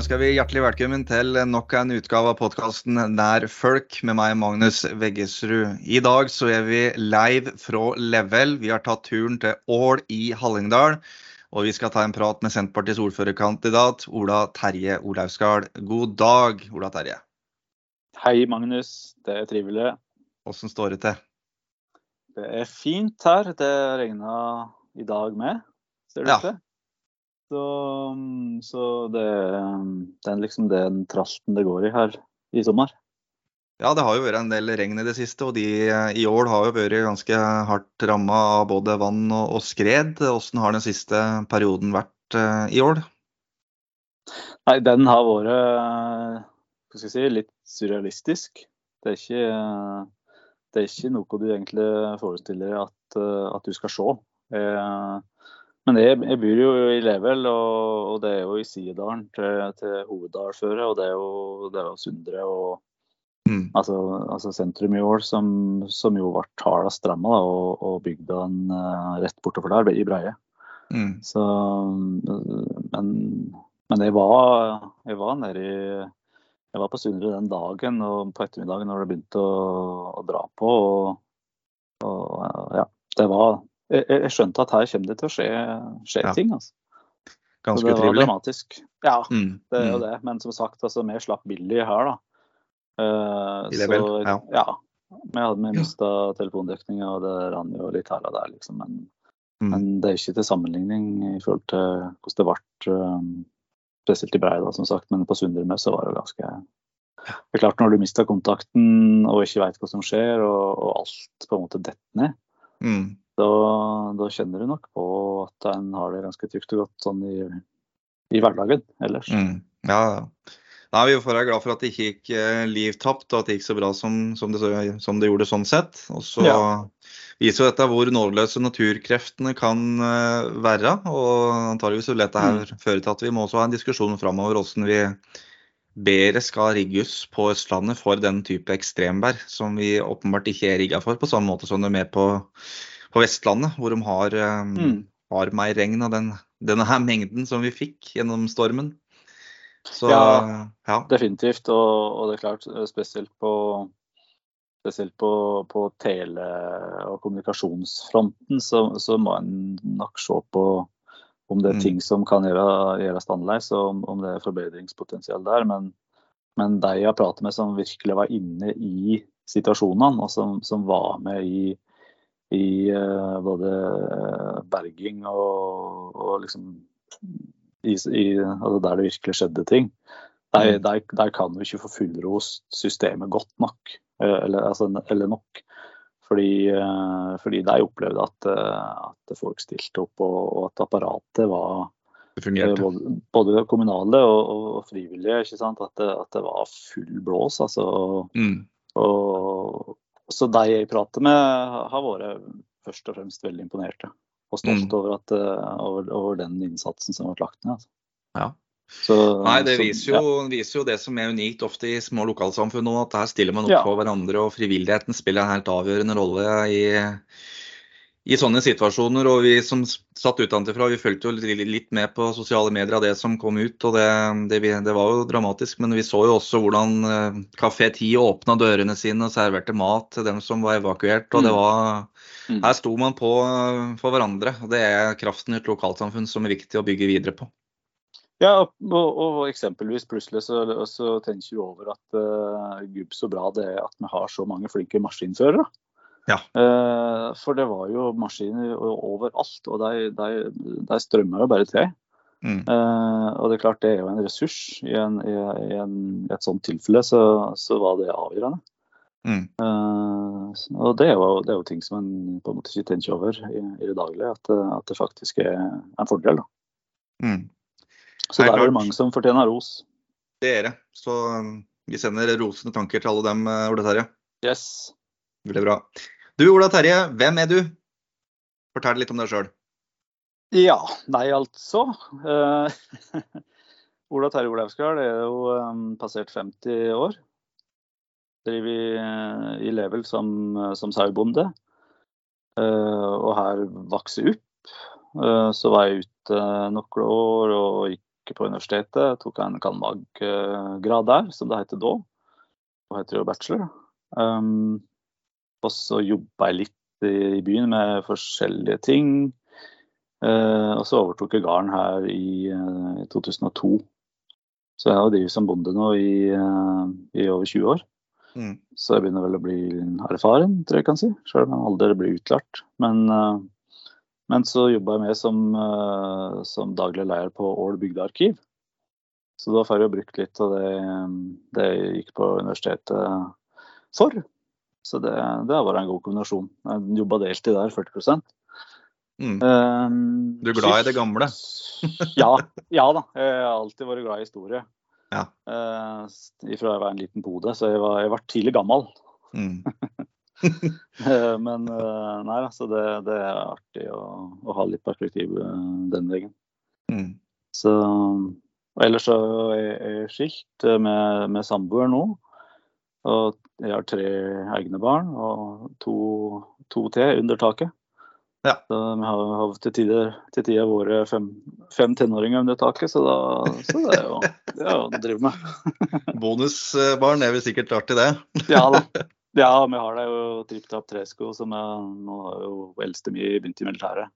Ønsker vi hjertelig velkommen til nok en utgave av podkasten Nær folk med meg, Magnus Veggesrud. I dag så er vi live fra Level. Vi har tatt turen til Ål i Hallingdal. Og vi skal ta en prat med Senterpartiets ordførerkandidat Ola Terje Olaugskard. God dag, Ola Terje. Hei, Magnus. Det er trivelig. Åssen står det til? Det er fint her. Det regna i dag med, ser det ut til. Så, så det, det, er liksom den trasten det går i her i sommer. Ja, det har jo vært en del regn i det siste, og de i år har jo vært ganske hardt ramma av både vann og, og skred. Hvordan har den siste perioden vært uh, i år? Nei, den har vært jeg si, litt surrealistisk. Det er ikke, det er ikke noe du egentlig forestiller at, at du skal se. Jeg, men jeg, jeg, bor jo i Level, og, og, det er jo i sidedalen til, til hoveddalføret. Og det er jo, det er jo Sundre og mm. altså, altså, sentrum i år, som, som jo ble hardest ramma, og, og bygda en uh, rett bortover der, i Breie. Mm. Så Men, men jeg, var, jeg var nede i jeg var på Sundre den dagen og på ettermiddagen når det begynte å, å dra på. Og, og ja, det var, jeg, skjønte at her kommer det til å skje, skje ja. ting. altså. Ganske utrivelig. Det var dramatisk. Ja, mm. det er jo mm. det. Men som sagt, altså, vi slapp billig her, da. Uh, I level, så, ja. ja. Vi hadde mista ja. telefondekninga, og det rant jo litt her og der, liksom. Men, mm. men, det er ikke til sammenligning i forhold til hvordan det ble, um, spesielt i Breida, som sagt. Men på Sundermø så var det ganske det er klart Når du mister kontakten og ikke veit hva som skjer, og, og, alt på en måte detter ned, mm da, da, kjenner du nok på at en har det ganske trygt og godt sånn i, i hverdagen ellers. Mm. Ja, Nei, Vi får være glad for at det ikke gikk eh, liv tapt, og at det gikk så bra som, som, det, som det, gjorde sånn sett. Og så ja. viser jo dette hvor nådeløse naturkreftene kan uh, være. Og antageligvis vil dette her mm. føre til at vi må også ha en diskusjon framover hvordan vi bedre skal rigges på Østlandet for den type ekstremvær som vi åpenbart ikke er rigga for, på samme måte som det er med på på Vestlandet, hvor de har, um, mm. har mer regn av den, denne her mengden som vi fikk gjennom stormen. Så, ja, ja, definitivt. Og, og, det er klart, spesielt på, spesielt på, på tele- og kommunikasjonsfronten, så, så, må en nok se på om det er mm. ting som kan gjøre, gjøres annerledes, og om, om, det er forbedringspotensial der. Men, men de jeg prater med som virkelig var inne i situasjonene, og som, som var med i i uh, både eh, berging og, og liksom i, i, altså der det virkelig skjedde ting. Der, mm. der, der kan vi ikke få fullrost systemet godt nok, eh, eller, altså, eller nok. Fordi, fordi de opplevde at, at, folk stilte opp, og, og at apparatet var både, både, kommunale og, og frivillige. At det, at det var full blås. altså. Mm. Og, så de jeg prater med, har vært først og fremst veldig imponerte. Og stolt mm. over, at, eh, over, over, den innsatsen som har vært lagt ned. Altså. Ja. Så, Nei, Det viser jo, ja. viser jo, det som er unikt ofte i små lokalsamfunn nå, at her stiller man opp ja. for hverandre. Og frivilligheten spiller en helt avgjørende rolle i, i sånne situasjoner. Og vi som satt utenfra, vi fulgte jo litt med på sosiale medier av det som kom ut. og det, det, det var jo dramatisk. Men vi så jo også hvordan eh, Kafé 10 åpna dørene sine og serverte mat til dem som var evakuert. og det mm. var, mm. Her sto man på eh, for hverandre. og Det er kraften i et lokalsamfunn som er viktig å bygge videre på. Ja, og, og eksempelvis plutselig så, så tenker vi over at uh, gud så bra det er at vi har så mange flinke maskinførere. Ja. Eh, for det var jo maskiner overalt, og de, de, de strømmer jo bare til. Mm. Eh, og det er klart det er jo en ressurs. I, en, i, i et sånt tilfelle så, så, var det avgjørende. Mm. Eh, og det er, jo, det er, jo, ting som en på en måte ikke tenker over i, i det daglige, at, at, det faktisk er en fordel. Mm. Så der er det mange som fortjener ros. Det er det. Så um, vi sender rosende tanker til alle dem, Ole Terje. Yes. Veldig bra. Du Ola Terje, hvem er du? Fortell litt om deg sjøl. Ja, nei altså. Uh, Ola Terje Olaugskard er jo um, passert 50 år. Driver i, uh, i Level som, som sauebonde. Uh, og her vokste opp. så var jeg ute noen år og gikk på universitetet. Tok en cand.mag.-grad der, som det heter da. Og heter jo bachelor. Um, og så jobba jeg litt i byen med forskjellige ting. Uh, og så overtok jeg gården her i uh, 2002. Så jeg har drevet som bonde nå i, uh, i over 20 år. Mm. Så jeg begynner vel å bli erfaren, tror jeg kan si. Selv om jeg aldri blir utlært. Men, men så jobba jeg med som, som, daglig leder på Ål bygdearkiv. Så da får jeg brukt litt av det, det jeg gikk på universitetet for. Så det, det har vært en god kombinasjon. Jeg jobba deltid der, 40 Mm. Um, du er glad i det gamle? ja, ja, da. Jeg har alltid vært glad i historie. Ja. Uh, ifra jeg var en liten pode, så jeg var, jeg var tidlig gammel. Mm. uh, men uh, nei, altså det, det, er artig å, å, ha litt perspektiv den veien. Mm. Så Ellers så er jeg skilt med, med samboer nå. Og jeg har tre egne barn og to, to til under taket. Ja. Så vi har, har til tider, til tider vært fem, fem tenåringer under taket, så, da, så det er jo det er å drive med. Bonusbarn er vel sikkert artig, det? ja da. Ja, vi har det jo tripp opp tresko, som er, nå har jo eldste mi begynt i militæret.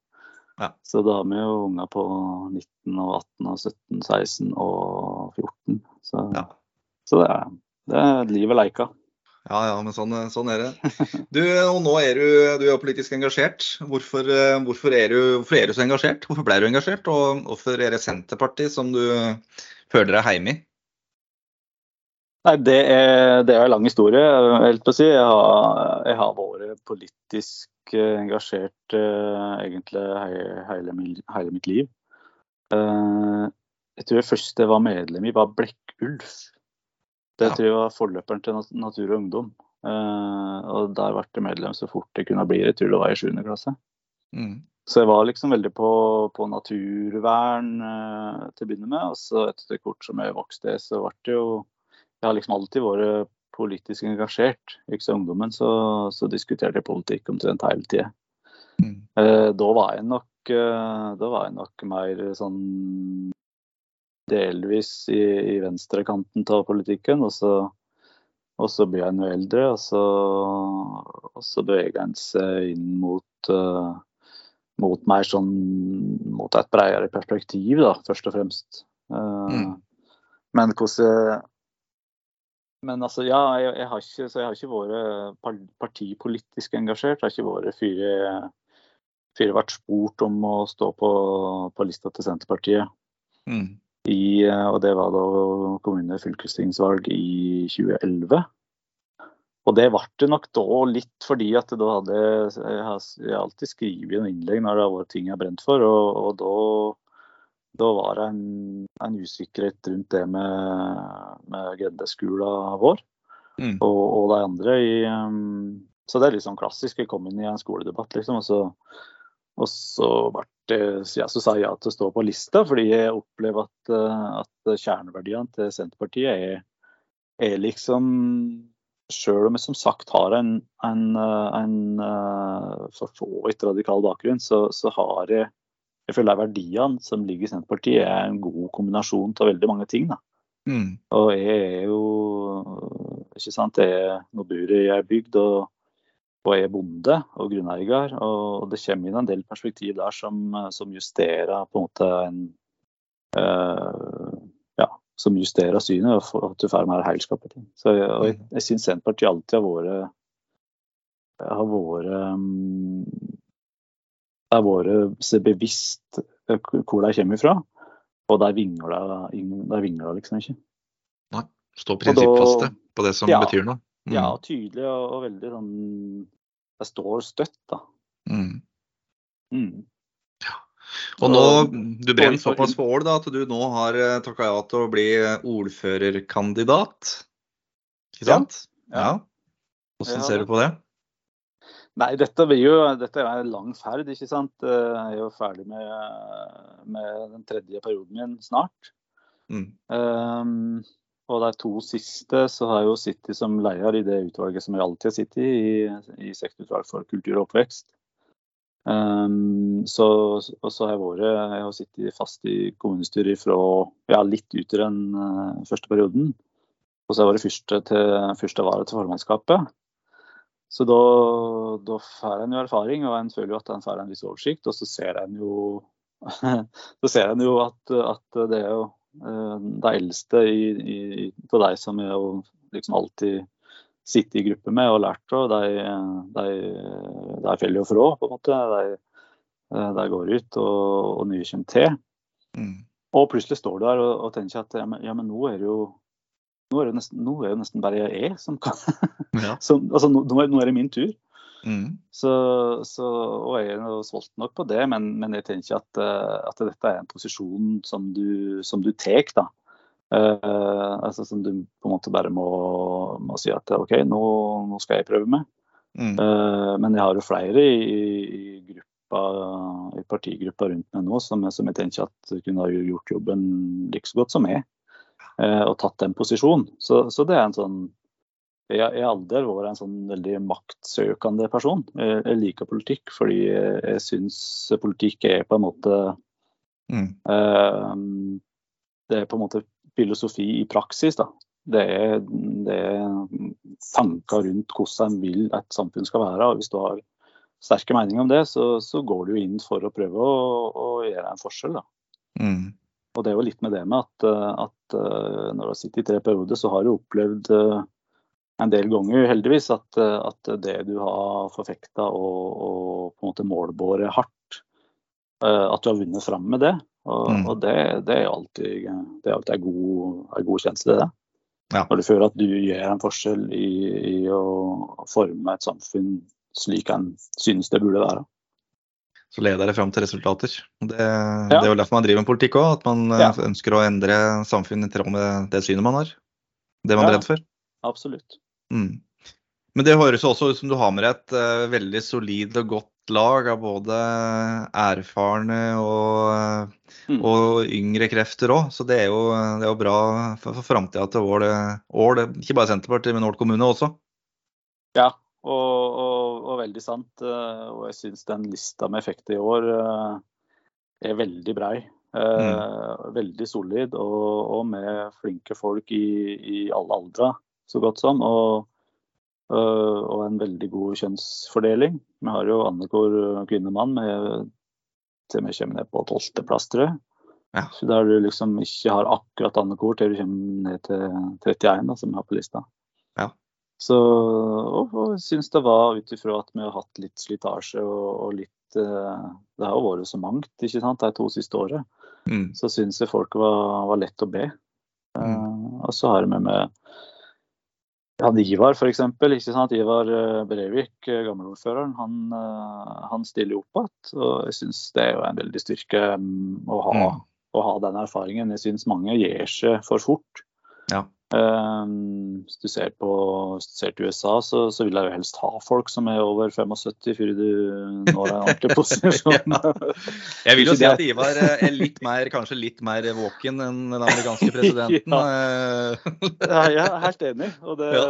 Ja. Så da har vi jo unger på 19 og 18 og 17, 16 og 14. Så, ja. så det, er, det er livet leika. Ja, ja, men sånn, sånn, er det. Du, og nå er du, du er politisk engasjert. Hvorfor, hvorfor, er du, hvorfor, er du, så engasjert? Hvorfor ble du engasjert? Og hvorfor er det Senterpartiet som du føler deg hjemme i? Nei, det er, det er en lang historie, helt på å si. Jeg har, jeg har vært politisk engasjert uh, egentlig hele, hele, mitt liv. Uh, jeg tror jeg først jeg var medlem i, var Blekkulf. Det tror jeg var forløperen til Natur og Ungdom. Uh, og der ble jeg medlem så fort det kunne bli. Jeg tror det var i 7. klasse. Mm. Så jeg var liksom veldig på, på naturvern uh, til å begynne med. Og så etter hvert som jeg vokste, så ble det jo Jeg har liksom alltid vært politisk engasjert. Ikke så ungdommen så, så diskuterte jeg politikk omtrent hele tida. Mm. Uh, da var jeg nok da var jeg nok mer sånn delvis i, i venstrekanten av politikken. Og så, og så blir en eldre, og så, og så beveger en seg inn mot, uh, mot mer sånn mot et bredere perspektiv, da, først og fremst. Uh, mm. Men hvordan men altså, ja, jeg, jeg, har ikke, så jeg har ikke vært partipolitisk engasjert. Jeg har ikke vært fire, fire vært spurt om å stå på, på lista til Senterpartiet. Mm. I, eh, og det var da kommune- og fylkestingsvalg i 2011. Og det ble det nok da litt fordi at da hadde jeg har alltid skrevet en innlegg når det har vært ting jeg har brent for, og, og da, da, var det en, en, usikkerhet rundt det med, med GD-skola vår mm. og, og, de andre. I, um, så det er litt sånn klassisk. Jeg kom inn i en skoledebatt, liksom, og så, og så ble ja, så sa jeg ja til å stå på lista, fordi jeg opplever at, eh, at kjerneverdiene til Senterpartiet er, er liksom Sjøl om jeg som sagt har en, en, eh, en eh, for så vidt radikal bakgrunn, så, så har jeg jeg føler verdiene som ligger i Senterpartiet er en god kombinasjon av veldig mange ting. da. Mm. Og jeg er jo ikke sant, jeg, Nå bor jeg i ei bygd, og og er bonde og grunneier. Og det kommer inn en del perspektiv der som, som justerer på en måte en uh, Ja, som justerer synet, og at du får mer helskap i ting. Så jeg, og jeg, jeg syns Senterpartiet alltid har vært har vært um, har vært seg bevisst eh, hvor de kommer fra. Og der vingler det liksom ikke. Nei. Stå prinsippfaste på det som ja, betyr noe. Mm. og tydelig og, og, veldig sånn Det står støtt, da. Mm. Mm. Ja. Og nå, Du brenner såpass for Ål da, at du nå har eh, takka ja til å bli ordførerkandidat. Ikke sant? Ja. ja. Hvordan ja, ser du på det? Nei, dette, blir jo, dette, er en lang ferd, ikke sant. Jeg er jo ferdig med, med den tredje perioden min snart. Mm. Um, og de to siste så har jeg jo sittet som leder i det utvalget som jeg alltid har sittet i, i, sektorutvalg for kultur og oppvekst. Um, så, og så har jeg vært Jeg har sittet fast i kommunestyret fra ja, litt ut i den uh, første perioden. Og så har jeg vært første, til, første vare til formannskapet. Så da, da får en jo erfaring, og en føler jo at en får en viss oversikt. Og så ser en jo, så ser en jo at, at, det er jo uh, de eldste i, i, av deg som jeg jo liksom alltid sitter i gruppe med og lært av, de, de, de faller jo fra, på en måte. De, de går ut, og, og nye kommer til. Mm. Og plutselig står du der og, og tenker at ja men, ja, men, nå er det jo nå er det, nesten, nå er det nesten bare jeg som kan ja. som, altså, nå, nå, er det min tur. Mm. Så, så, og jeg er sulten nok på det, men, men jeg tenker at, at, dette er en posisjon som du, som du tar. Uh, altså som du på en måte bare må, må si at OK, nå, nå, skal jeg prøve meg. Mm. Uh, men jeg har jo flere i, i, gruppa, i partigruppa rundt meg nå som, som, jeg tenker at kunne ha gjort jobben like så godt som meg. Uh, og tatt den posisjonen. Så, så, det er en sånn Jeg har aldri vært en sånn veldig maktsøkende person. Jeg, jeg liker politikk fordi jeg, jeg syns politikk er på en måte mm. Det er på en måte filosofi i praksis. Da. Det er, det er tanker rundt hvordan en vil et samfunn skal være. og Hvis du har sterke meninger om det, så, så går du inn for å prøve å, å gjøre en forskjell. Da. Mm. Og det er jo litt med det med at, at eh, når du har sittet i tre perioder, så har du opplevd eh, en del ganger, heldigvis, at, at det du har forfekta og, og, på en måte målbåret hardt, eh, at du har vunnet fram med det. Og, mm. og det, det, er alltid, det er alltid en god, en god kjensle, det. Ja. Når du føler at du gjør en forskjell i, i å forme et samfunn slik en synes det burde være. Så leder det fram til resultater. Det, ja. det er jo derfor man driver med politikk òg. At man eh, ja. ønsker å endre samfunnet i tråd med det synet man har. Det man ja, redd for. Absolutt. Mm. Men det høres også ut som du har med deg et uh, veldig solid og godt lag av både erfarne og, mm. og yngre krefter òg. Så det er, jo, det er jo, bra for, for framtida til Ål, ikke bare Senterpartiet, men Ål kommune også. Ja, og, og, og veldig sant. Eh, og jeg syns den lista med effekter i år eh, er veldig brei. Eh, mm. Veldig solid og, med flinke folk i, i alle aldre, så godt som. Og Eh, og en veldig god kjønnsfordeling. Vi har jo annenhver kvinnemann med til vi kommer ned på tolvteplass, tror jeg. Ja. Så der du liksom ikke har akkurat annenhver til du kommer ned til 31, da, som vi har på lista. Ja. Så og, og jeg syns det var ut ifra at vi har hatt litt slitasje og, og litt uh, Det har jo vært så mangt ikke sant, de to siste årene. Mm. Så syns jeg folk var, var lett å be. Uh, mm. Og så har vi med han Ivar f.eks. Ivar eh, Brevik, eh, gammelordføreren, han, eh, han stiller opp igjen. Og jeg syns det er jo en veldig styrke mm, å ha, mm. å ha den erfaringen. Jeg syns mange gir seg for fort. Ja. Um, hvis, du ser på, hvis du ser til USA, så, så, vil jeg jo helst ha folk som er over 75 før du når en ordentlig posisjon. ja. Jeg vil jo si at Ivar er litt mer, kanskje litt mer våken enn den amerikanske presidenten. ja. jeg er helt enig. Og det, ja.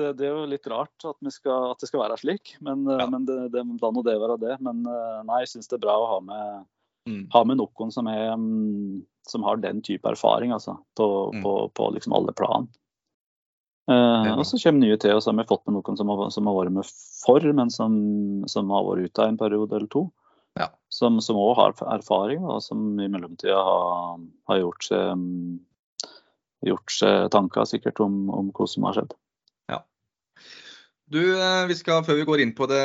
det, det, er jo litt rart at, skal, at det skal være slik. Men, men det, det, da må det være det. Men eh, nei, jeg syns det er bra å ha med, mm. ha med noen som er um, som har den type erfaring altså, på, mm. på, på liksom alle plan. Uh, og så kommer nye til, og så har vi fått med noen som har, som har vært med for, men som, som har vært ute en periode eller to. Ja. Som òg har erfaring, og som i mellomtida har, har gjort, seg, gjort seg tanker sikkert om, om hva som har skjedd. Ja. Du, eh, vi skal, Før vi går inn på det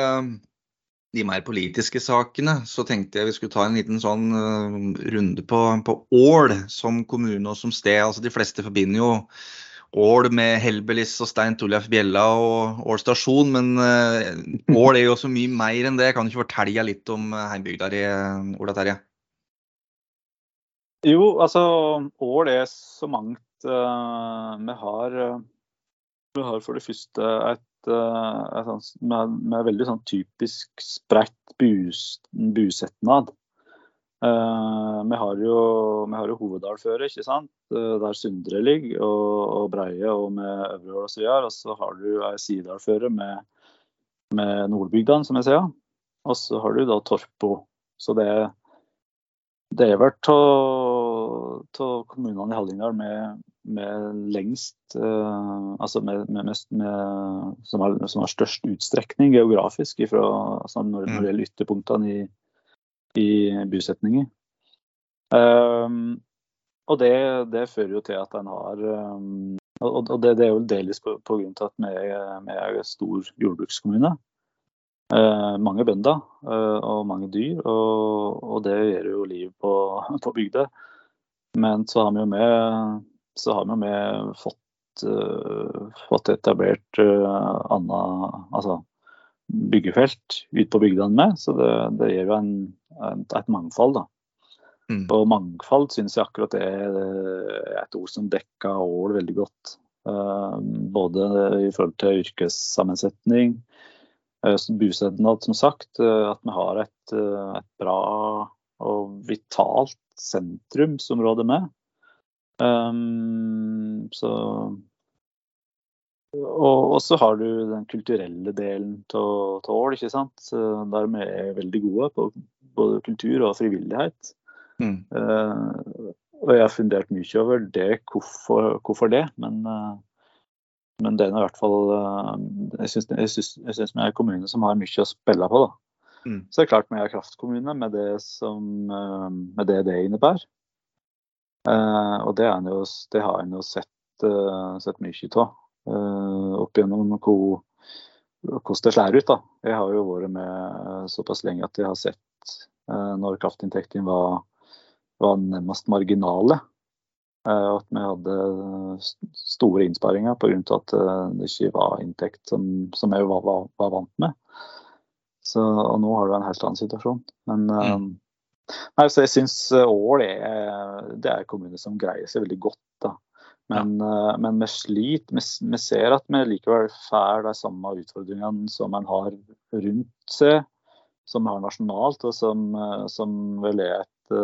de mer politiske sakene, så tenkte jeg vi skulle ta en liten sånn uh, runde på, på, Ål som kommune og som sted. Altså, de fleste forbinder jo Ål med Helbelis og Stein Torleif Bjella og Ål stasjon, men uh, Ål er jo så mye mer enn det. Kan du ikke fortelle litt om uh, heimbygda di, Ola Terje? Jo, altså Ål er så mangt. Uh, vi, har, vi har for det første et sånn, med, med, veldig sånn typisk spredt bus, busetnad. Uh, vi, har jo, vi har jo Hovedalføret, ikke sant? Uh, der Sundre ligger, og, og Breie og med Øvre Ål osv. Og så har du ei sidalføre med, med Nordbygdene, som jeg sier. Og så har du da Torpo. Så det, det er vel av kommunene i Hallingdal med, med, lengst uh, Altså med, med, med, som, har, som, har, størst utstrekning geografisk ifra, altså når, når, det mm. gjelder ytterpunktene i, i bosetninger. Um, og det, det, fører jo til at en har um, Og det, det, er jo delvis pga. at vi er, vi er en stor jordbrukskommune. Uh, mange bønder uh, og mange dyr, og, og, det gjør jo liv på, på bygda. Men så har vi jo med, så har vi fått, uh, fått etablert uh, anna, altså byggefelt ut på bygdene med, så det, det gir jo en, en, et mangfold. da. Mm. Og mangfold syns jeg akkurat det er et ord som dekker Ål veldig godt. Både i forhold til yrkessammensetning, bosetnad, som sagt. At vi har et, et, bra og vitalt sentrumsområde med. Um, så og, så har du den kulturelle delen av Ål, ikke sant. Der vi er veldig gode på både kultur og frivillighet. Mm. Uh, og jeg har fundert mye over det, hvorfor, hvorfor det. Men, uh, men det er i hvert fall uh, Jeg syns vi er en kommune som har mye å spille på. da. Mm. Så det er klart vi er kraftkommune med det som, med det, det innebærer. Og det, jo, det har en jo sett, sett mye av opp gjennom hvordan det slår ut. da. Jeg har jo vært med såpass lenge at jeg har sett når kraftinntektene var var nærmest marginale. Eh, at vi hadde store innsparinger pga. at eh, det ikke var inntekt som, som jeg var, var, var, vant med. Så, og nå har du en helt annen situasjon. Men eh, mm. Nei, så jeg syns Ål er, det er en kommune som greier seg veldig godt. da. Men, ja. men vi sliter. Vi, vi, ser at vi likevel får de samme utfordringene som en har rundt seg, som vi har nasjonalt, og som, som vel er et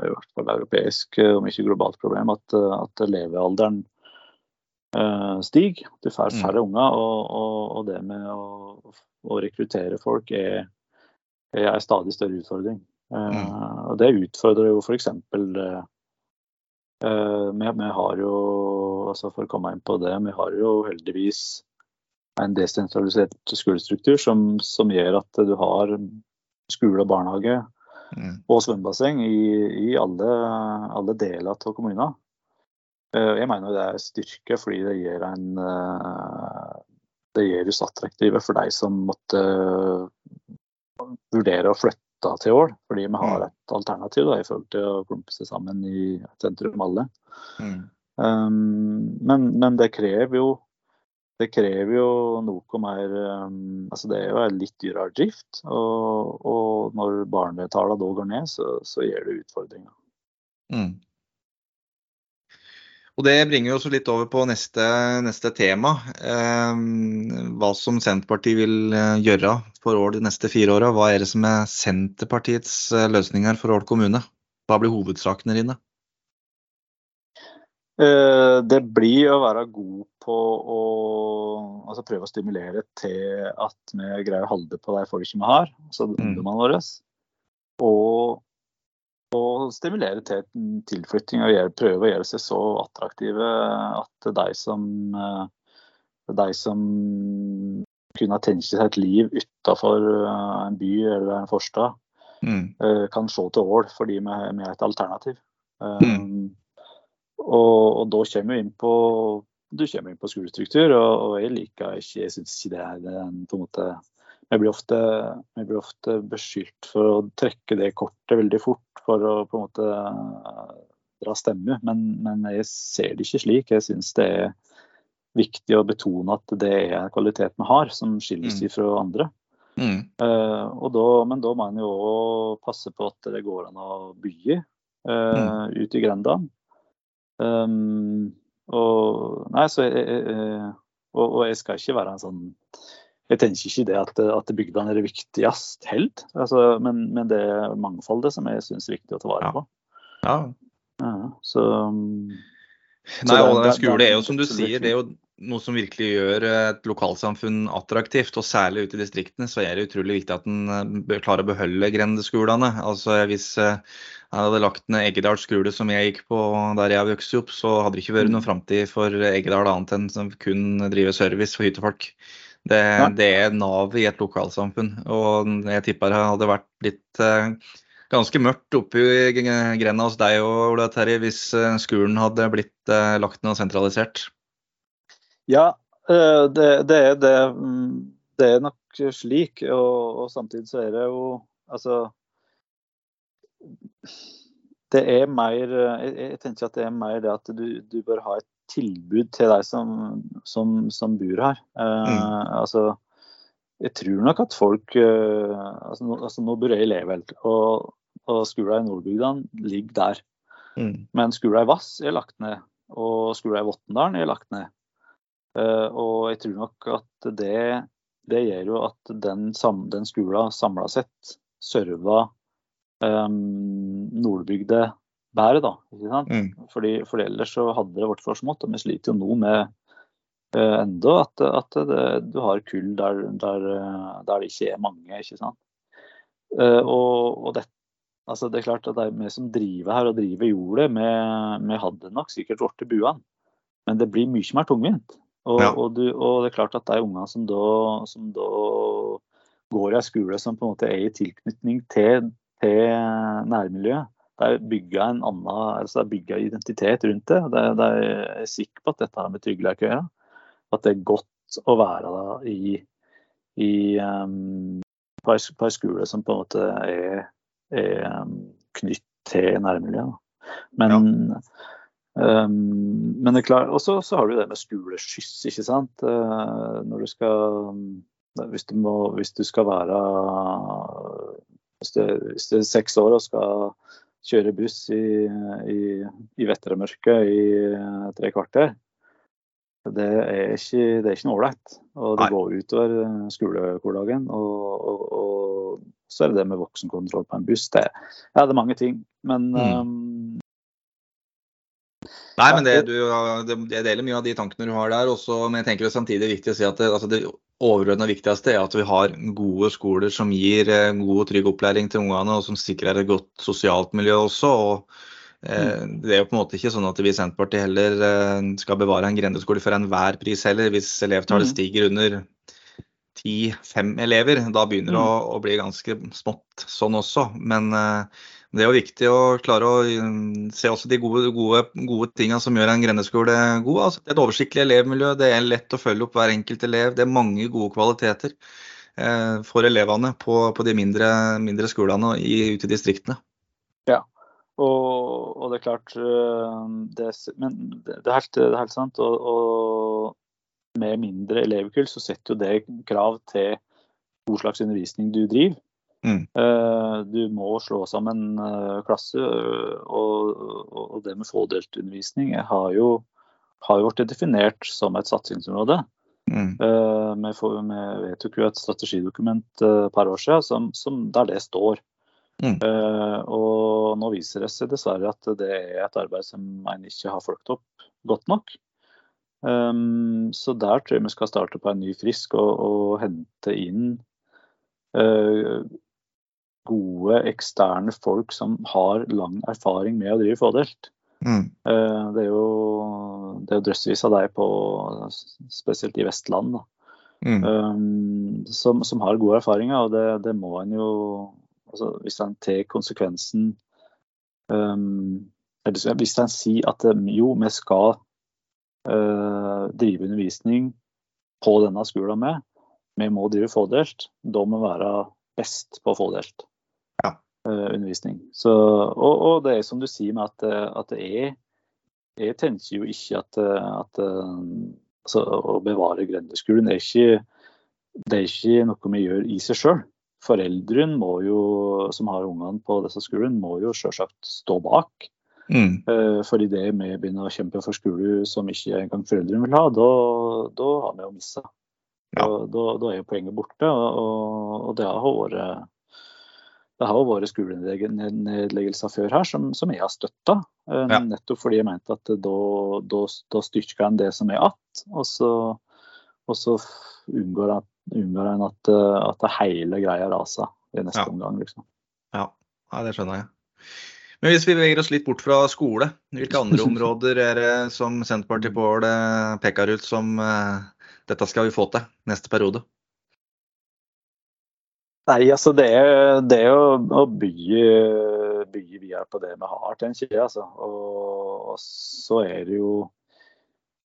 i hvert fall europeisk, eh, om ikke globalt problem, at, eh, at levealderen stiger. Du får mm. færre mm. unger, og, og, og, det med å, å rekruttere folk er, er, en stadig større utfordring. Uh, mm. og Det utfordrer jo f.eks. Uh, vi, vi har jo, altså for å komme inn på det, vi har jo heldigvis en desentralisert skolestruktur som, som gjør at du har skole og barnehage mm. og svømmebasseng i, i alle, alle, deler av kommunen. Eh, jeg mener det er styrke fordi det gir en eh, det gjør oss attraktive for de som måtte vurdere å flytte til Ål. Fordi vi har mm. et alternativ da, i forhold til å klumpe seg sammen i sentrum alle. Mm. Um, men, men, det krever jo det krever jo noe mer um, altså Det er jo en litt dyrere drift. Og, og når barnetallene da går ned, så, så gir det utfordringer. Mm. Og Det bringer oss litt over på neste, neste tema. Eh, hva som Senterpartiet vil eh, gjøre for Ål de neste fire åra. Hva er det som er Senterpartiets eh, løsninger for Ål kommune? Hva blir hovedsakene dine? Eh, det blir å være god på å altså prøve å stimulere til at vi greier å holde på de folkene vi har, altså mm. ungdommene våre. Og, og, stimulere til tilflytting og gjøre, prøve å gjøre seg så attraktive at de som, eh, de som kunne tenke seg et liv utenfor eh, en by eller en forstad, mm. kan se til Ål fordi vi er et alternativ. Mm. Og, og, da kommer vi inn på du kommer inn på skolestruktur, og, og jeg liker ikke Jeg syns ikke det er en, på en måte jeg blir, ofte, jeg blir ofte beskyldt for å trekke det kortet veldig fort for å på en måte dra stemme, men, men jeg ser det ikke slik. Jeg syns det er viktig å betone at det er en kvalitet vi har, som skiller seg mm. fra andre. Mm. Uh, da, men da må en jo òg passe på at det går an å bygge uh, mm. ute i grenda. Um, og, nei, så jeg, jeg, og, og, jeg skal ikke være en sånn Jeg tenker ikke det at, at bygdene er det viktigste helt, altså, men, men, det er mangfoldet som jeg syns er viktig å ta vare på. Ja. ja så, Nei, og skole er jo som du sier, det er jo, noe som virkelig gjør et lokalsamfunn attraktivt, og særlig ute i distriktene, så er det utrolig viktig at en klarer å beholde grendeskolene. Altså Hvis jeg hadde lagt ned Eggedal skole som jeg gikk på der jeg vokste opp, så hadde det ikke vært noen framtid for Eggedal annet enn som kun drive service for hyttefolk. Det, det er Nav i et lokalsamfunn. Og jeg tipper det hadde vært litt eh, ganske mørkt oppe i grenda hos deg og Ola Terje hvis eh, skolen hadde blitt eh, lagt ned og sentralisert. Ja, eh, det, det, er, det, mm, det, er nok slik. Og, og, samtidig så er det jo altså Det er mer jeg, jeg, tenker at det er mer det at du, du bør ha et tilbud til deg som, som, som bor her. Eh, mm. altså, jeg tror nok at folk eh, altså, nå, altså, nå bor jeg i Leveld, og, og skolen i Nordbygda ligger der. Mm. Men skolen i Vass er lagt ned, og skolen i Vottendalen er lagt ned. Eh, og jeg tror nok at det, det gjør jo at den, den skolen samla sett server um, Nordbygda bedre, da. ikke sant? Mm. Fordi, for ellers så hadde det vært for smått. Og vi sliter jo nå med uh, enda at, at det, du har kull der, der, der, det ikke er mange. ikke sant? Uh, og, og det, altså det, er klart at det er vi som driver her og driver jordet, vi, hadde nok sikkert blitt buene. Men det blir mye mer tungvint. Og, ja. og, du, og, det er klart at de ungene som da, som da går i en skole som på en måte er i tilknytning til, til nærmiljøet, det er bygga en annen, altså bygga identitet rundt det. det, det er jeg er sikker på at dette har med trygghet å gjøre. At det er godt å være da i, i um, på en skole som på en måte er, er um, knytt til nærmiljøet. Men, ja. um, men det er klart, og så har du det med skoleskyss, ikke sant. Uh, når du skal hvis du, må, hvis du skal være hvis du, hvis du er seks år og skal kjøre buss i, i, i vettermørket i eh, tre kvarter. Det er ikke, det er ikke noe ålreit. Og det Nei. går utover eh, skolehverdagen. Og, og, og, så er det det med voksenkontroll på en buss. Det, ja, det er mange ting. Men mm. um, Nei, men det, du, Jeg deler mye av de tankene du har der. Også, men jeg tenker det samtidig er viktig å si at det, altså det overordna viktigste er at vi har gode skoler som gir eh, god og trygg opplæring til ungene, og som sikrer et godt sosialt miljø også. og eh, mm. Det er jo på en måte ikke sånn at vi i Senterpartiet heller eh, skal bevare en grendeskole for enhver pris heller. Hvis elevtallet mm. stiger under 10-5 elever, da begynner det mm. å, bli ganske smått sånn også. Men det er jo viktig å klare å mm, se også de gode, gode, gode tingene som gjør en grendeskole god. Altså, det er et oversiktlig elevmiljø, det er lett å følge opp hver enkelt elev. Det er mange gode kvaliteter eh, for elevene på, på de mindre, mindre skolene i, ute i distriktene. Ja, og, og, det er klart eh, det, Men det er helt, det er helt sant. Og, og med mindre elevkull så setter jo det krav til hvor slags undervisning du driver. Mm. Eh, du må slå sammen eh, klasse, og, og det med fådeltundervisning har jo, har jo blitt definert som et satsingsområde. Mm. Uh, vi, får, vi, vedtok jo et strategidokument uh, par år siden som, som der det står. Mm. Uh, og nå viser det seg dessverre at det er et arbeid som en ikke har fulgt opp godt nok. Um, så der tror jeg vi skal starte på en ny frisk og, og hente inn gode eksterne folk som har lang erfaring med å drive fådelt. Mm. Eh, det er jo det er drøssevis av deg på spesielt i Vestland da. Mm. Um, som, som, har gode erfaringer, og det, det må en jo altså, Hvis en tar konsekvensen um, Hvis en sier at jo, vi skal uh, drive undervisning på denne skolen med, vi må drive fådelt, da må vi være best på fådelt. Eh, undervisning. Så, og, og, det er som du sier med at, eh, at det er Jeg tenker jo ikke at, eh, at altså, å bevare grendeskolen er ikke, det er ikke noe vi gjør i seg sjøl. Foreldrene må jo, som har ungene på disse skolene, må jo selvsagt stå bak. Mm. fordi det vi begynner å kjempe for skole som ikke engang foreldrene vil ha, da, da har vi jo mista. Ja. Da, da, er jo poenget borte. Og, og det har vært det har jo vært skolenedleggelser før her som, som jeg har støtta. Eh, ja. Nettopp fordi jeg mente at da, da, da styrker en det som er igjen. Og så, og så unngår, en at, at det hele greia raser i neste ja. omgang. liksom. Ja. ja, det skjønner jeg. Men hvis vi beveger oss litt bort fra skole, hvilke andre områder er det som Senterpartiet Bård peker ut som dette skal vi få til neste periode? Nei, altså det det å, bygge, bygge, videre på det vi har, til en kjede, Altså. Og, og, så er det jo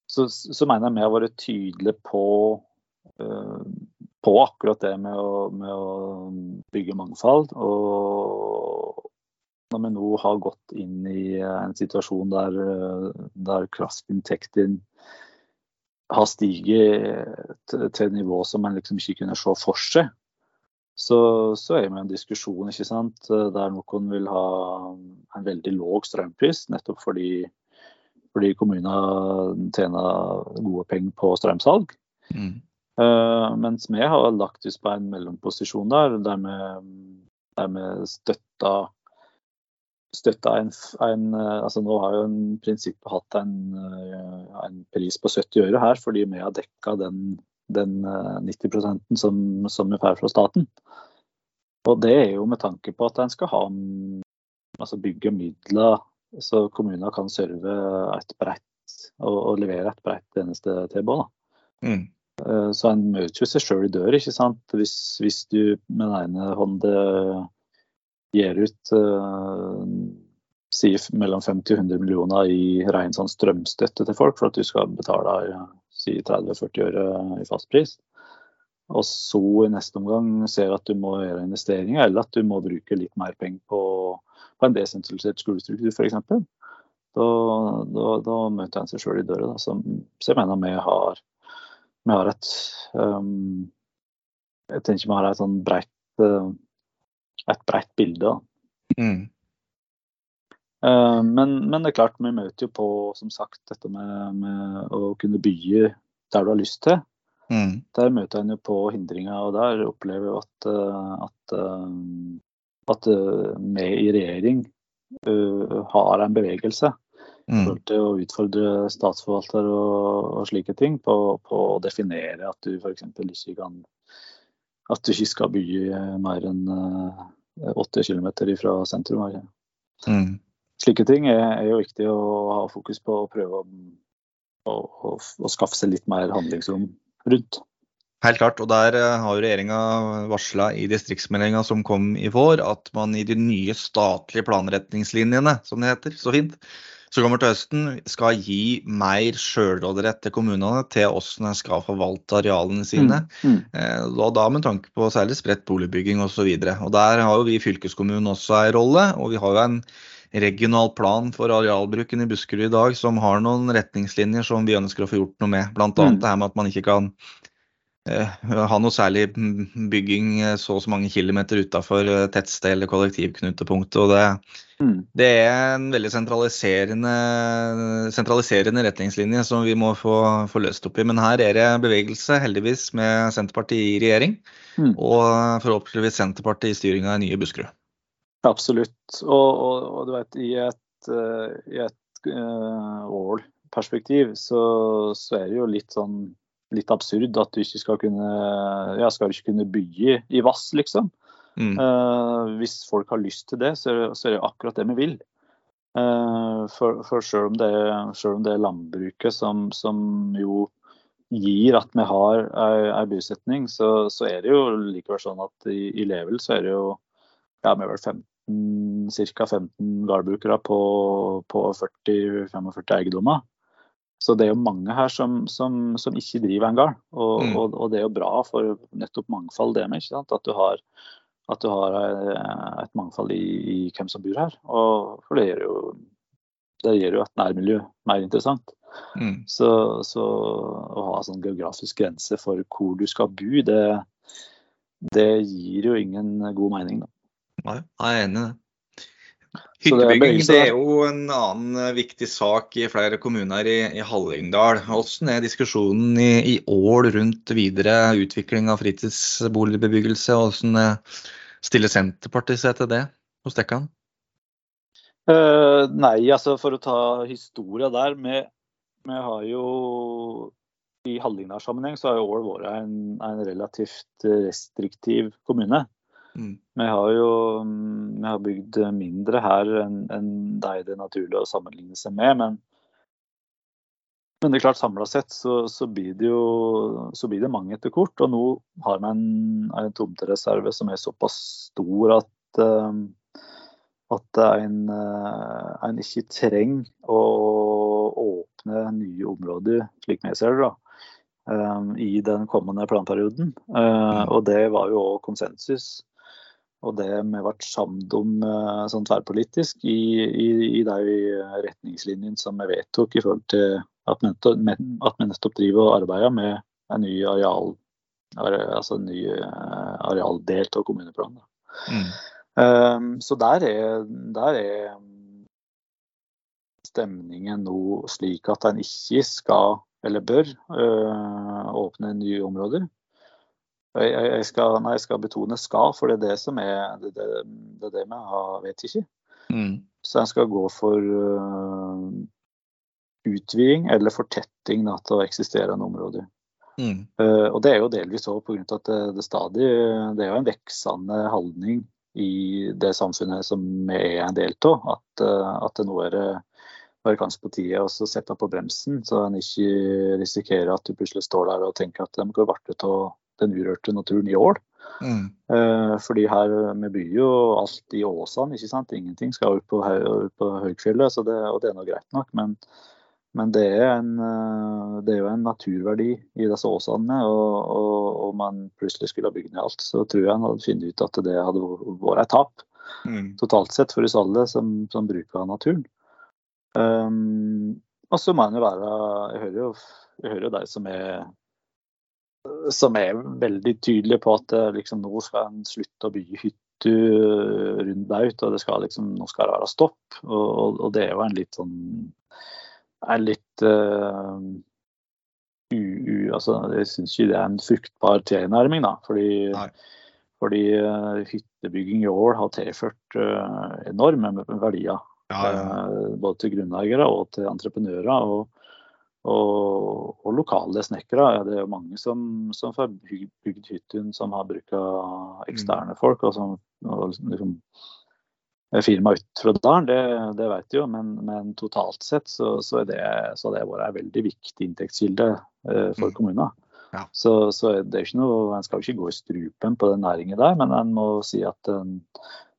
så, så mener jeg vi har vært tydelige på, uh, på akkurat det med å, med å bygge mangfold. Og, når vi nå har gått inn i en situasjon der, der kraftinntekten har stiget til et nivå som man liksom ikke kunne se for seg, så, så er vi i en diskusjon ikke sant? der noen vil ha en veldig låg strømpris, nettopp fordi, fordi kommunene tjener gode penger på strømsalg. Mm. Uh, mens vi har lagt oss på en mellomposisjon der, der vi, der vi støtter støtta en, en, altså Nå har jo en prinsippet hatt en, eh, en, pris på 70 øre her, fordi vi har dekka den, den 90 eh, som, som vi får fra staten. Og det er jo med tanke på at en skal ha altså bygge midler så kommuner kan serve et bredt og, og levere et bredt tjenestetilbud. Mm. Så en møter jo seg sjøl i dør, ikke sant. Hvis, hvis du med den ene hånden gir ut uh, sier mellom 50 og 100 millioner i ren sånn strømstøtte til folk for at du skal betale si 30-40 øre i fastpris. Og så i neste omgang ser at du må gjøre investeringer, eller at du må bruke litt mer penger på, på en desentralisert skolestruktur f.eks. Da, da, da møter en seg sjøl i døra. Da. Så, så, jeg mener vi har, vi har et um, Jeg tenker vi har et sånn breit uh, et bredt bilde. Mm. Uh, men, men, det er klart, vi møter jo på som sagt, dette med, med å kunne bygge der du har lyst til. Mm. Der møter en jo på hindringer, og der opplever jeg at, eh, at, eh, at vi i regjering uh, har en bevegelse mm. forhold til å utfordre statsforvalter og, og slike ting på, på, å definere at du f.eks. ikke kan at du ikke skal bygge mer enn 80 km fra sentrum. Mm. Slike ting er, er, jo viktig å ha fokus på og prøve å, å, å, å skaffe seg litt mer handlingsrom rundt. Helt klart, og der eh, har regjeringa varsla i distriktsmeldinga som kom i vår, at man i de nye statlige planretningslinjene, som det heter så fint, som kommer til høsten, skal gi mer sjølråderett til kommunene til hvordan de skal forvalte arealene sine. Mm, mm. Eh, da med tanke på særlig spredt boligbygging osv. Der har jo vi fylkeskommunen også en rolle. Og vi har jo en regional plan for arealbruken i Buskerud i dag som har noen retningslinjer som vi ønsker å få gjort noe med. Bl.a. Mm. det her med at man ikke kan Eh, ha noe særlig bygging eh, så og så mange kilometer utafor eh, tettsted eller kollektivknutepunkt. Og det, mm. det, er en veldig sentraliserende, sentraliserende, retningslinje som vi må få, få, løst opp i. Men her er det bevegelse, heldigvis, med Senterpartiet i regjering. Mm. Og forhåpentligvis Senterpartiet i styringa i nye Buskerud. Absolutt. Og, og, og, du vet, i et, i et uh, ål-perspektiv så, så er det jo litt sånn litt absurd at du ikke skal kunne ja, skal ikke kunne bygge i vass, liksom. Mm. Uh, hvis folk har lyst til det, så er det, så er det akkurat det vi vil. Uh, for, for selv, om det, selv, om det, er landbruket som, som, jo gir at vi har ei bysetning, så, så, er det jo likevel sånn at i, i Level så er det jo ja, vi er vel 15, ca. 15 gårdbrukere på, på 40-45 eiendommer. Så det er jo mange her som, som, som ikke driver en gard. Og, mm. og, og, det er jo bra for nettopp mangfold, det med. ikke sant? At du har, at du har eh, et mangfold i, i, hvem som bor her. Og, for det gjør jo, det gjør jo et nærmiljø mer interessant. Mm. Så, så, å ha sånn geografisk grense for hvor du skal bo, det, det gir jo ingen god mening. Da. Nei, jeg er enig i det. Hyttebygging det er jo en annen eh, viktig sak i flere kommuner i, i Hallingdal. Hvordan er diskusjonen i, i, Ål rundt videre utvikling av fritidsboligbebyggelse? Hvordan er, Stiller Senterpartiet seg til det hos Dekkan? Uh, nei, altså for å ta historia der. Vi, vi har jo i Hallingdal-sammenheng så har jo Ål vært en, en, relativt restriktiv kommune. Mm. Vi har jo vi har bygd mindre her enn en det er naturlig å sammenligne seg med. Men, men det er klart samla sett så, så, blir det jo så blir det mange etter kort. Og nå har vi en, en tomtereserve som er såpass stor at uh, at en, eh, en ikke trenger å åpne nye områder, slik vi ser det, da, eh, i den kommende planperioden. Eh, og det var jo òg konsensus. Og det vi ble sammen om sånn tverrpolitisk i, i, i de retningslinjene som vi vedtok i forhold til at vi, nettopp driver og arbeider med en ny areal, altså en ny arealdel av kommuneplanen. Mm. Um, så der er, der er stemningen nå slik at en ikke skal, eller bør, øh, åpne nye områder. Jeg, jeg, skal, nei, jeg skal betone 'skal', for det er det som er det, det, det, er det vi har, vet ikke. Mm. Så en skal gå for uh, utviding eller fortetting til eksisterende områder. Mm. Uh, og Det er jo delvis òg pga. at det, det, stadig det er jo en veksende holdning i det samfunnet som vi er en del av. At, uh, at det nå er, er kanskje på tide å sette på bremsen, så en ikke risikerer at du plutselig står der og tenker at de går vart ut av den urørte naturen i år. Mm. Eh, fordi her, Vi bygger jo alt i åsene, ikke sant? ingenting skal ut på, på høyfjellet, så det, og det er nå greit nok. Men, men det, er en, eh, det, er jo en naturverdi i disse åsene. Og om man plutselig skulle ha bygd ned alt, så tror jeg en hadde funnet ut at det hadde vært et tap. Mm. Totalt sett for oss alle som, som bruker naturen. Um, og så må en jo være Jeg hører jo, jeg hører jo de som er som er veldig tydelige på at eh, liksom, nå skal en slutte å bygge hytter rundt Baut, og det skal liksom, nå skal det være stopp. Og, og, og det er jo en litt sånn er litt uh, u, u, altså, Jeg syns ikke det er en fruktbar tilnærming, da. Fordi, fordi uh, hyttebygging i år har tilført uh, enorme verdier. Ja, ja. både til grunneiere og til entreprenører. og og, og, lokale snekkere. Ja, det er jo mange som, som får bygd hytten som har bruka eksterne mm. folk. og som og liksom, firma ut fra dalen, det, det vet jeg jo, men, men totalt sett så, så, det, så det vært en veldig viktig inntektskilde eh, for kommunen. kommunene. Ja. Så, så, det er ikke noe, En skal jo ikke gå i strupen på den næringen der, men en må si at um,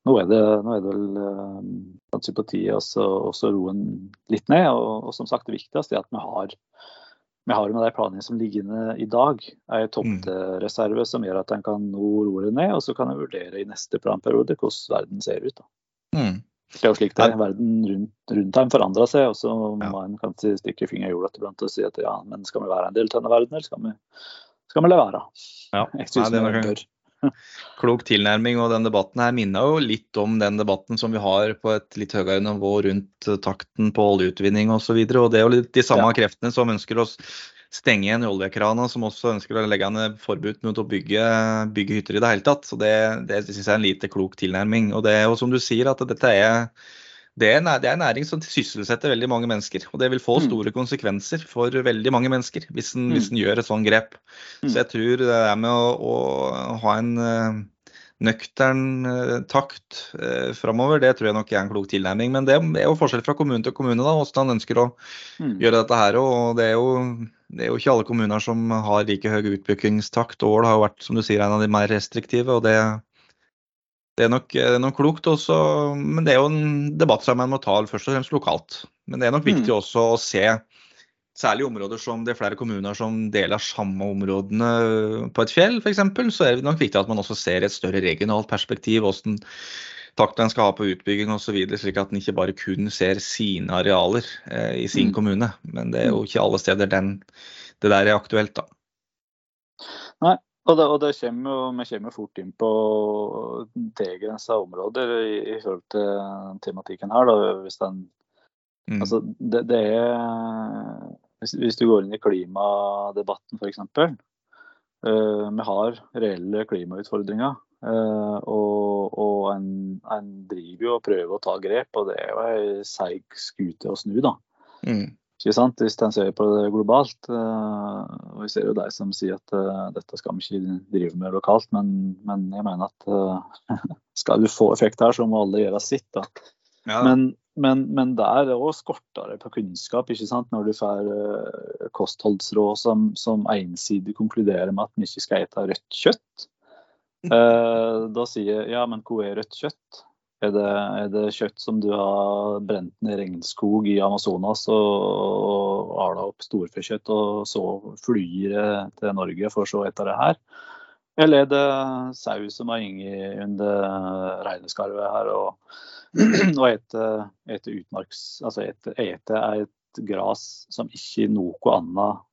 nå, er det, nå er det vel at kanskje på tide å roe litt ned. Og, og, som sagt, det viktigste er at vi har, vi har med de planene som ligger inne i dag, en tomtereserve som gjør at en kan nå roe det ned. Og så kan en vurdere i neste planperiode hvordan verden ser ut. Mm. Det er jo slik det er. Verden rundt, rundt forandrer seg, og så må ja. man kanskje stikke fingeren i jorda iblant og si at ja, men skal vi være en del av denne verden, eller skal vi, skal vi la være? Ja, Jeg synes Nei, det er Klok tilnærming, og den debatten her minner jo litt om den debatten som vi har på et litt høyere nivå rundt takten på oljeutvinning osv. Og, så og det er jo litt de samme ja. kreftene som ønsker oss stenge igjen oljekrana, som også ønsker å legge ned forbud mot å bygge, bygge, hytter i det hele tatt. Så Det, det syns jeg er en lite klok tilnærming. Og det er jo som du sier, at dette er det er, det er en næring som sysselsetter veldig mange mennesker. Og det vil få mm. store konsekvenser for veldig mange mennesker hvis en, mm. gjør et sånt grep. Så mm. jeg tror det er med å, å ha en uh, nøktern uh, takt uh, framover, det tror jeg nok er en klok tilnærming. Men det er jo forskjell fra kommune til kommune da, hvordan han ønsker å mm. gjøre dette her. Og det er jo det er jo ikke alle kommuner som har like høy utbyggingstakt. Ål har jo vært som du sier, en av de mer restriktive. og det, det er nok, det er nok klokt også, men det er jo en debatt som man må ta først og fremst lokalt. Men det er nok viktig mm. også å se, særlig i områder som det er flere kommuner som deler samme områdene på et fjell f.eks., så er det nok viktig at man også ser et større regionalt perspektiv. hvordan takten en skal ha på utbygging osv., slik at en ikke bare kun ser sine arealer eh, i sin mm. kommune. Men det er jo mm. ikke alle steder den, det der er aktuelt, da. Nei, og, det, og det kommer vi kommer fort inn på tilgrensa områder i, i, forhold til tematikken her. Da, hvis den, mm. altså, det, det er hvis, hvis, du går inn i klimadebatten f.eks. Uh, vi har reelle klimautfordringer. Og, og en, en, driver jo og prøver å ta grep, og det er jo ei seig skute å snu, da. Mm. Ikke sant? Hvis en ser på det globalt. og Vi ser jo de som sier at dette skal vi ikke drive med lokalt, men, men jeg mener at skal du få effekt her, så må alle gjøre sitt. da. Ja. Men, men, men der òg skorter det på kunnskap, ikke sant? når du får kostholdsråd som, som ensidig konkluderer med at vi ikke skal spise rødt kjøtt. Uh, da sier jeg ja, men hva er rødt kjøtt? Er det, er det, kjøtt som du har brent ned regnskog i Amazonas og, og ala opp storfekjøtt, og så flyr det til Norge for så etter det her? Eller er det sau som har gått under reineskarvet her og og ete, ete utmarks... Altså ete, ete er et gras som ikke noe annet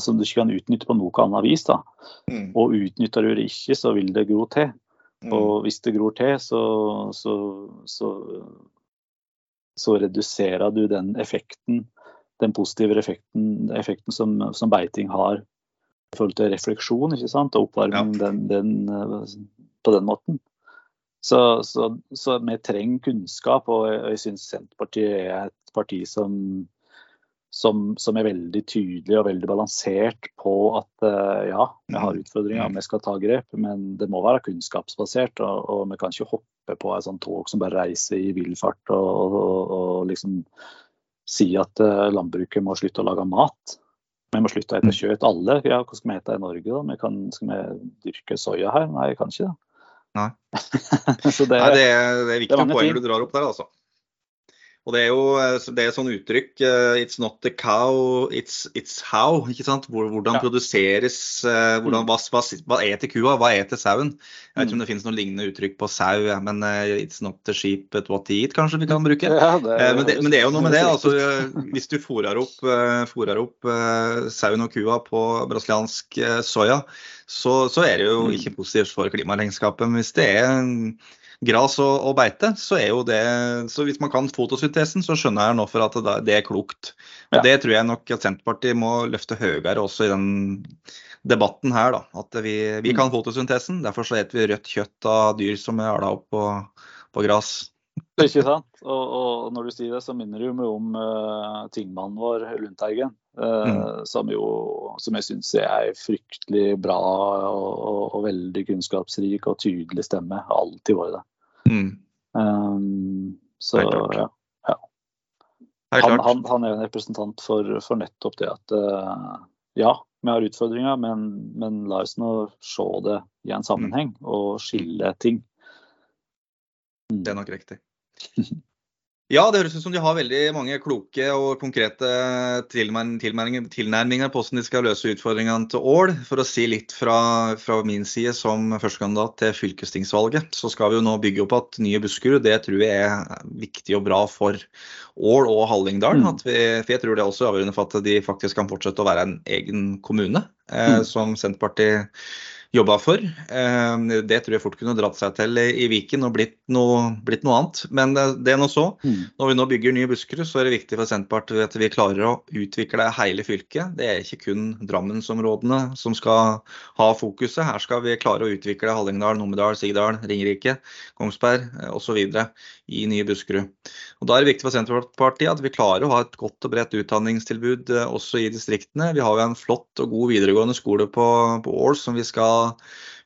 som du ikke kan utnytte på noe annet vis. da. Mm. Og utnytter du det ikke, så vil det gro til. Mm. Og hvis det gror til, så, så, så, så, reduserer du den effekten, den positive effekten, effekten som, som, beiting har i forhold til refleksjon ikke sant? og oppvarming ja. den, den, på den måten. Så, så, så, vi trenger kunnskap, og jeg syns Senterpartiet er et parti som, som, som, er veldig tydelig og veldig balansert på at eh, ja, vi har utfordringer, vi skal ta grep, men det må være kunnskapsbasert. Og, og vi kan ikke hoppe på et sånt tog som bare reiser i vill fart og, og, og, liksom si at eh, landbruket må slutte å lage mat. Vi må slutte å spise kjøtt, alle. Ja, hva skal vi ete i Norge? da? Vi kan, skal vi dyrke soya her? Nei, vi kan ikke det. Nei. det, Nei, det, er, det er viktige poenger du drar opp der, altså. Og det er jo eh, det er sånn uttrykk uh, It's not the cow, it's, it's how. ikke sant? Hvordan ja. produseres uh, hvordan, hva, hva, hva eter kua, hva eter sauen? Jeg vet ikke om mm. det finnes noen lignende uttrykk på sau, men it's not the sheep at what eat, kanskje vi kan bruke. Ja, det er, men, det, men, det, er jo noe med det. altså Hvis du fôrer opp, fôrer opp sauen og kua på brasiliansk soya, så, så, er det jo mm. ikke positivt for klimaregnskapet. Men hvis det er gras og, og, beite, så er jo det Så hvis man kan fotosyntesen, så skjønner jeg nå for at det, er klokt. Og ja. Det tror jeg nok at Senterpartiet må løfte høyere også i den debatten her. da, At vi, vi kan mm. fotosyntesen. Derfor så spiser vi rødt kjøtt av dyr som er ala opp på, på gras. Ikke sant. Og, og, når du sier det, så minner det jo meg om uh, tingmannen vår, Lundteigen. Uh, mm. som, jo, som jeg syns er fryktelig bra og, og, og, veldig kunnskapsrik og tydelig stemme. Alltid vært det. Mm. Um, så ja. ja. Han, han, han, er en representant for, for nettopp det at uh, ja, vi har utfordringer, men, men la oss nå se det i en sammenheng og skille ting. Mm. Det er nok riktig. Ja, det høres ut som de har veldig mange kloke og konkrete tilnærminger på hvordan de skal løse utfordringene til Ål. For å si litt fra, fra min side som førstekandidat til fylkestingsvalget, så skal vi jo nå bygge opp at nye Buskerud. Det tror jeg er viktig og bra for Ål og Hallingdal. Mm. Vi, for jeg tror det er også avgjørende for at de faktisk kan fortsette å være en egen kommune, eh, mm. som Senterpartiet jobba for. Eh, det tror jeg fort kunne dratt seg til i Viken og blitt noe, blitt noe annet. Men det er nå så. Mm. Når vi nå bygger nye Buskerud, så er det viktig for Senterpartiet at vi klarer å utvikle hele fylket. Det er ikke kun Drammensområdene som skal ha fokuset. Her skal vi klare å utvikle Hallingdal, Numedal, Sigdal, Ringerike, Kongsberg eh, osv. i nye Buskerud. Og Da er det viktig for Senterpartiet at vi klarer å ha et godt og bredt utdanningstilbud eh, også i distriktene. Vi har jo en flott og god videregående skole på, på Ål som vi skal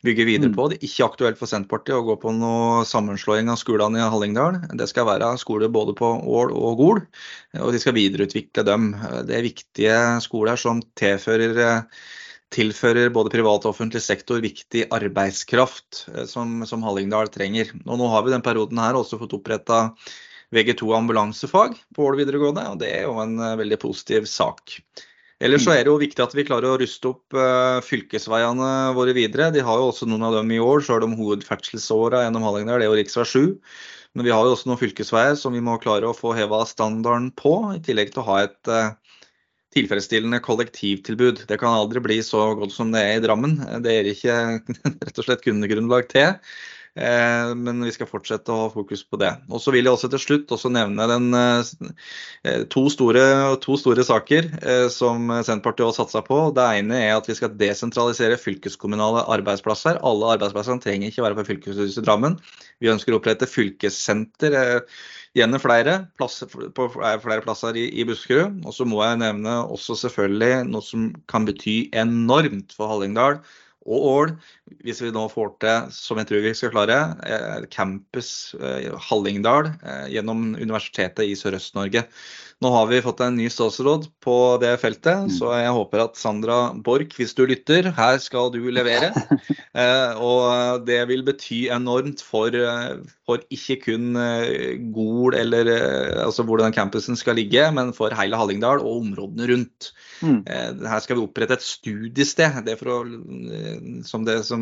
bygge videre mm. på. Det er ikke aktuelt for Senterpartiet å gå på noe sammenslåing av skolene i Hallingdal. Det skal være skoler både på Ål og Gol, og de skal videreutvikle dem. Det er viktige skoler som tilfører tilfører både privat og offentlig sektor viktig arbeidskraft eh, som, som Hallingdal trenger. Og nå har vi den perioden her også fått oppretta VG2 ambulansefag på Ål videregående, og det er jo en eh, veldig positiv sak. Ellers så mm. er det jo viktig at vi klarer å ruste opp uh, fylkesveiene våre videre. De har jo også noen av dem i år, så er de hovedferdselsåra gjennom Hallingdal, er jo rv. 7. Men vi har jo også noen fylkesveier som vi må klare å få heva standarden på, i tillegg til å ha et uh, tilfredsstillende kollektivtilbud. Det kan aldri bli så godt som det er i Drammen. Det er ikke rett og slett kundegrunnlag til. Eh, men vi skal fortsette å ha fokus på det. Og så vil jeg også til slutt også nevne den, eh, to, store, to, store, saker som Senterpartiet har satsa på. Det ene er at vi skal desentralisere fylkeskommunale arbeidsplasser. Alle arbeidsplassene trenger ikke være på fylkeshuset i Drammen. Vi ønsker å opprette fylkessenter gjerne flere plasser, på flere plasser i, i Buskerud. Og så må jeg nevne også selvfølgelig noe som kan bety enormt for Hallingdal og Ål, hvis vi nå får til, som jeg tror vi skal klare, eh, campus eh, Hallingdal eh, gjennom Universitetet i Sørøst-Norge. Nå har vi fått en ny statsråd på det feltet, mm. så jeg håper at Sandra Borch, hvis du lytter, her skal du levere. Og det vil bety enormt for, for ikke kun Gol eller altså hvordan campusen skal ligge, men for hele Hallingdal og områdene rundt. Mm. Her skal vi opprette et studiested. Det å, som det som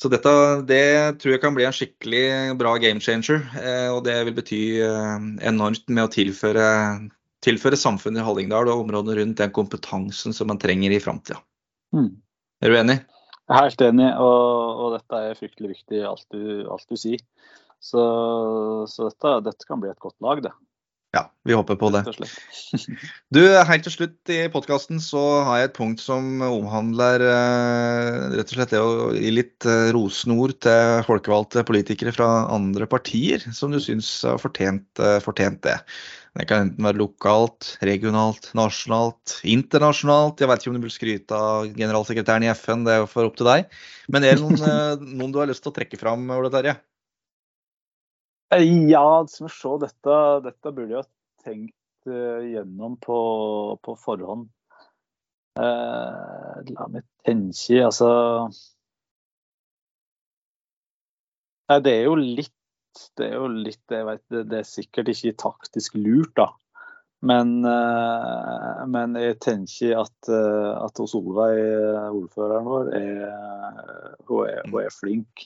så dette det tror jeg kan bli en skikkelig bra game changer. Eh, og det vil bety eh, enormt med å tilføre, tilføre samfunnet i Hallingdal og områdene rundt den kompetansen som man trenger i framtida. Mm. Er du enig? Jeg er helt enig, og, og dette er fryktelig viktig, alt du, alt du sier. Så, så dette, dette, kan bli et godt lag, det. Ja, vi håper på det. Du, Helt til slutt i podkasten så har jeg et punkt som omhandler eh, rett og slett det å gi litt eh, rosenord til folkevalgte politikere fra andre partier, som du syns har fortjent, eh, fortjent, det. Det kan enten være lokalt, regionalt, nasjonalt, internasjonalt. Jeg vet ikke om du vil skryte av generalsekretæren i FN, det er jo for opp til deg. Men er det noen, noen du har lyst til å trekke fram, Ole Terje? Ja, som å se, dette, dette burde jeg ha tenkt uh, gjennom på, på forhånd. Uh, la meg tenke Altså Nei, det er jo litt Det er jo litt jeg vet, det, det er sikkert ikke taktisk lurt, da. Men, men jeg tenker at, at Solveig, ordføreren vår, er, hun, er, hun er flink.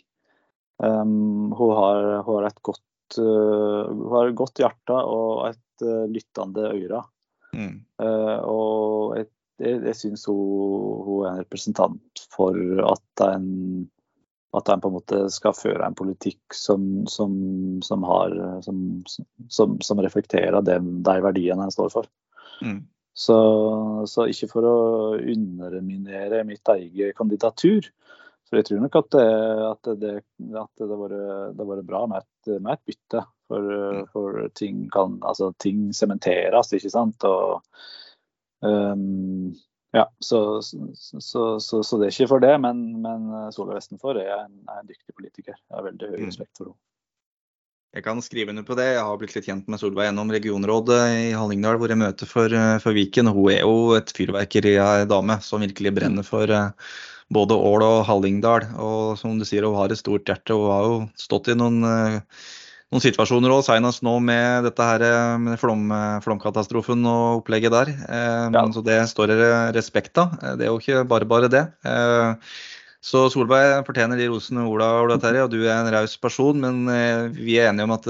Um, hun, har, hun, har, et godt uh, har et godt hjerte og et uh, lyttende øre. Mm. Uh, og jeg, jeg, jeg syns hun, hun, er en representant for at en, at en på en måte skal føre en politikk som, som, som, har, som, som reflekterer det, de verdiene en står for. Mm. Så, så, ikke for å underminere mitt eget kandidatur, så jeg tror nok at det, at det, at det har vært bra med et, med et bytte. For, mm. for, ting kan Altså, ting sementeres, ikke sant. Og um, ja, så, så, så, så, det er ikke for det, men, men Solveig Vestenfor er en, er en dyktig politiker. Jeg har veldig høy mm. respekt for henne. Jeg kan skrive under på det. Jeg har blitt litt kjent med Solveig gjennom regionrådet i Hallingdal, hvor jeg møter for, for Viken. Hun er jo et fyrverkeri av dame som virkelig brenner for både Ål og Hallingdal. Og som du sier, hun har et stort hjerte. Hun har jo stått i noen, eh, noen situasjoner òg, senest nå med dette her eh, med flom, flomkatastrofen og opplegget der. Eh, ja. Så det står det respekt av. Det er jo ikke bare bare det. Så Solveig fortjener de rosene Ola, Ola Terje, og du er en raus person. Men vi er enige om at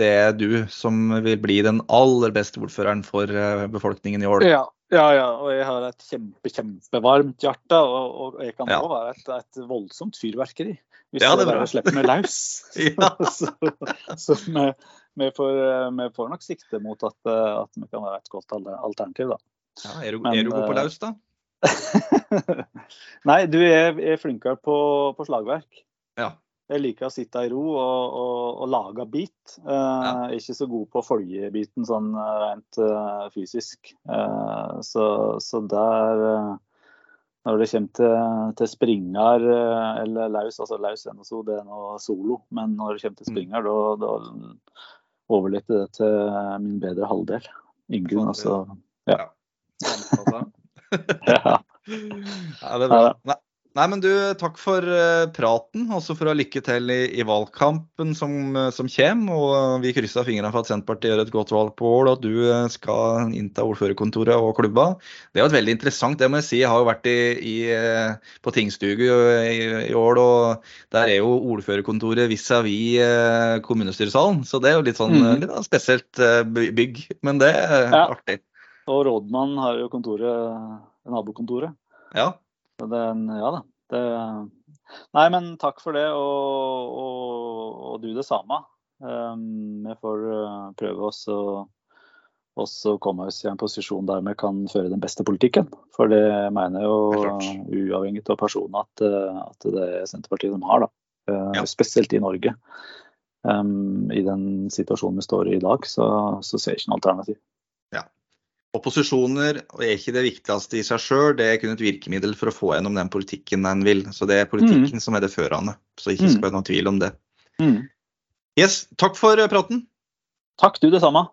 det er du som vil bli den aller beste ordføreren for befolkningen i Ål. Ja, ja, ja, og jeg har et kjempe, kjempevarmt hjerte. Og, og jeg kan òg ja. være et, et, voldsomt fyrverkeri hvis ja, det bare slipper meg løs. så, så vi, får, vi, får, nok sikte mot at, at, vi kan være et godt alternativ, da. Ja, er, du, Men, er du god på løs, da? Nei, du er, er flinkere på, på slagverk. Ja. Jeg liker å sitte i ro og, og, og lage bit. Eh, ja. Ikke så god på følgebiten sånn eh, rent uh, fysisk. Eh, så, så, der uh, Når det kommer til, til springer eller laus, altså laus NSO, det er noe solo. Men når det kommer til mm. springer, mm. da, overlater det til min bedre halvdel. Ingunn, altså. Ja. ja. ja. ja det er bra. Nei. Nei, men du, Takk for uh, praten, også for å ha lykke til i, i valgkampen som, uh, som, kommer. og Vi krysser fingrene for at Senterpartiet gjør et godt valg på Ål, og at du skal innta ordførerkontoret og klubba. Det er jo et veldig interessant, det må jeg si. Jeg har jo vært i, i, på tingstuget i, Ål, og der er jo ordførerkontoret vis-à-vis -vis, kommunestyresalen. Så det er jo litt sånn mm. litt spesielt bygg, men det er ja. artig. Og rådmannen har jo kontoret, nabokontoret. Ja. Så det, ja da. Det, Nei, men takk for det, og, og, og du det samme. Um, får prøve oss å og så komme oss i en posisjon der vi kan føre den beste politikken. For det mener jo, uavhengig av personen at, at, det er Senterpartiet som har. da. Ja. Spesielt i Norge. Um, I den situasjonen vi står i i dag, så, så ser jeg ikke noe alternativ. Opposisjoner er ikke det viktigste i seg sjøl, det er kun et virkemiddel for å få gjennom den politikken en vil. Så det er politikken mm. som er det førende. Så ikke skal være noen tvil om det. Mm. Yes, takk for praten. Takk, du det samme.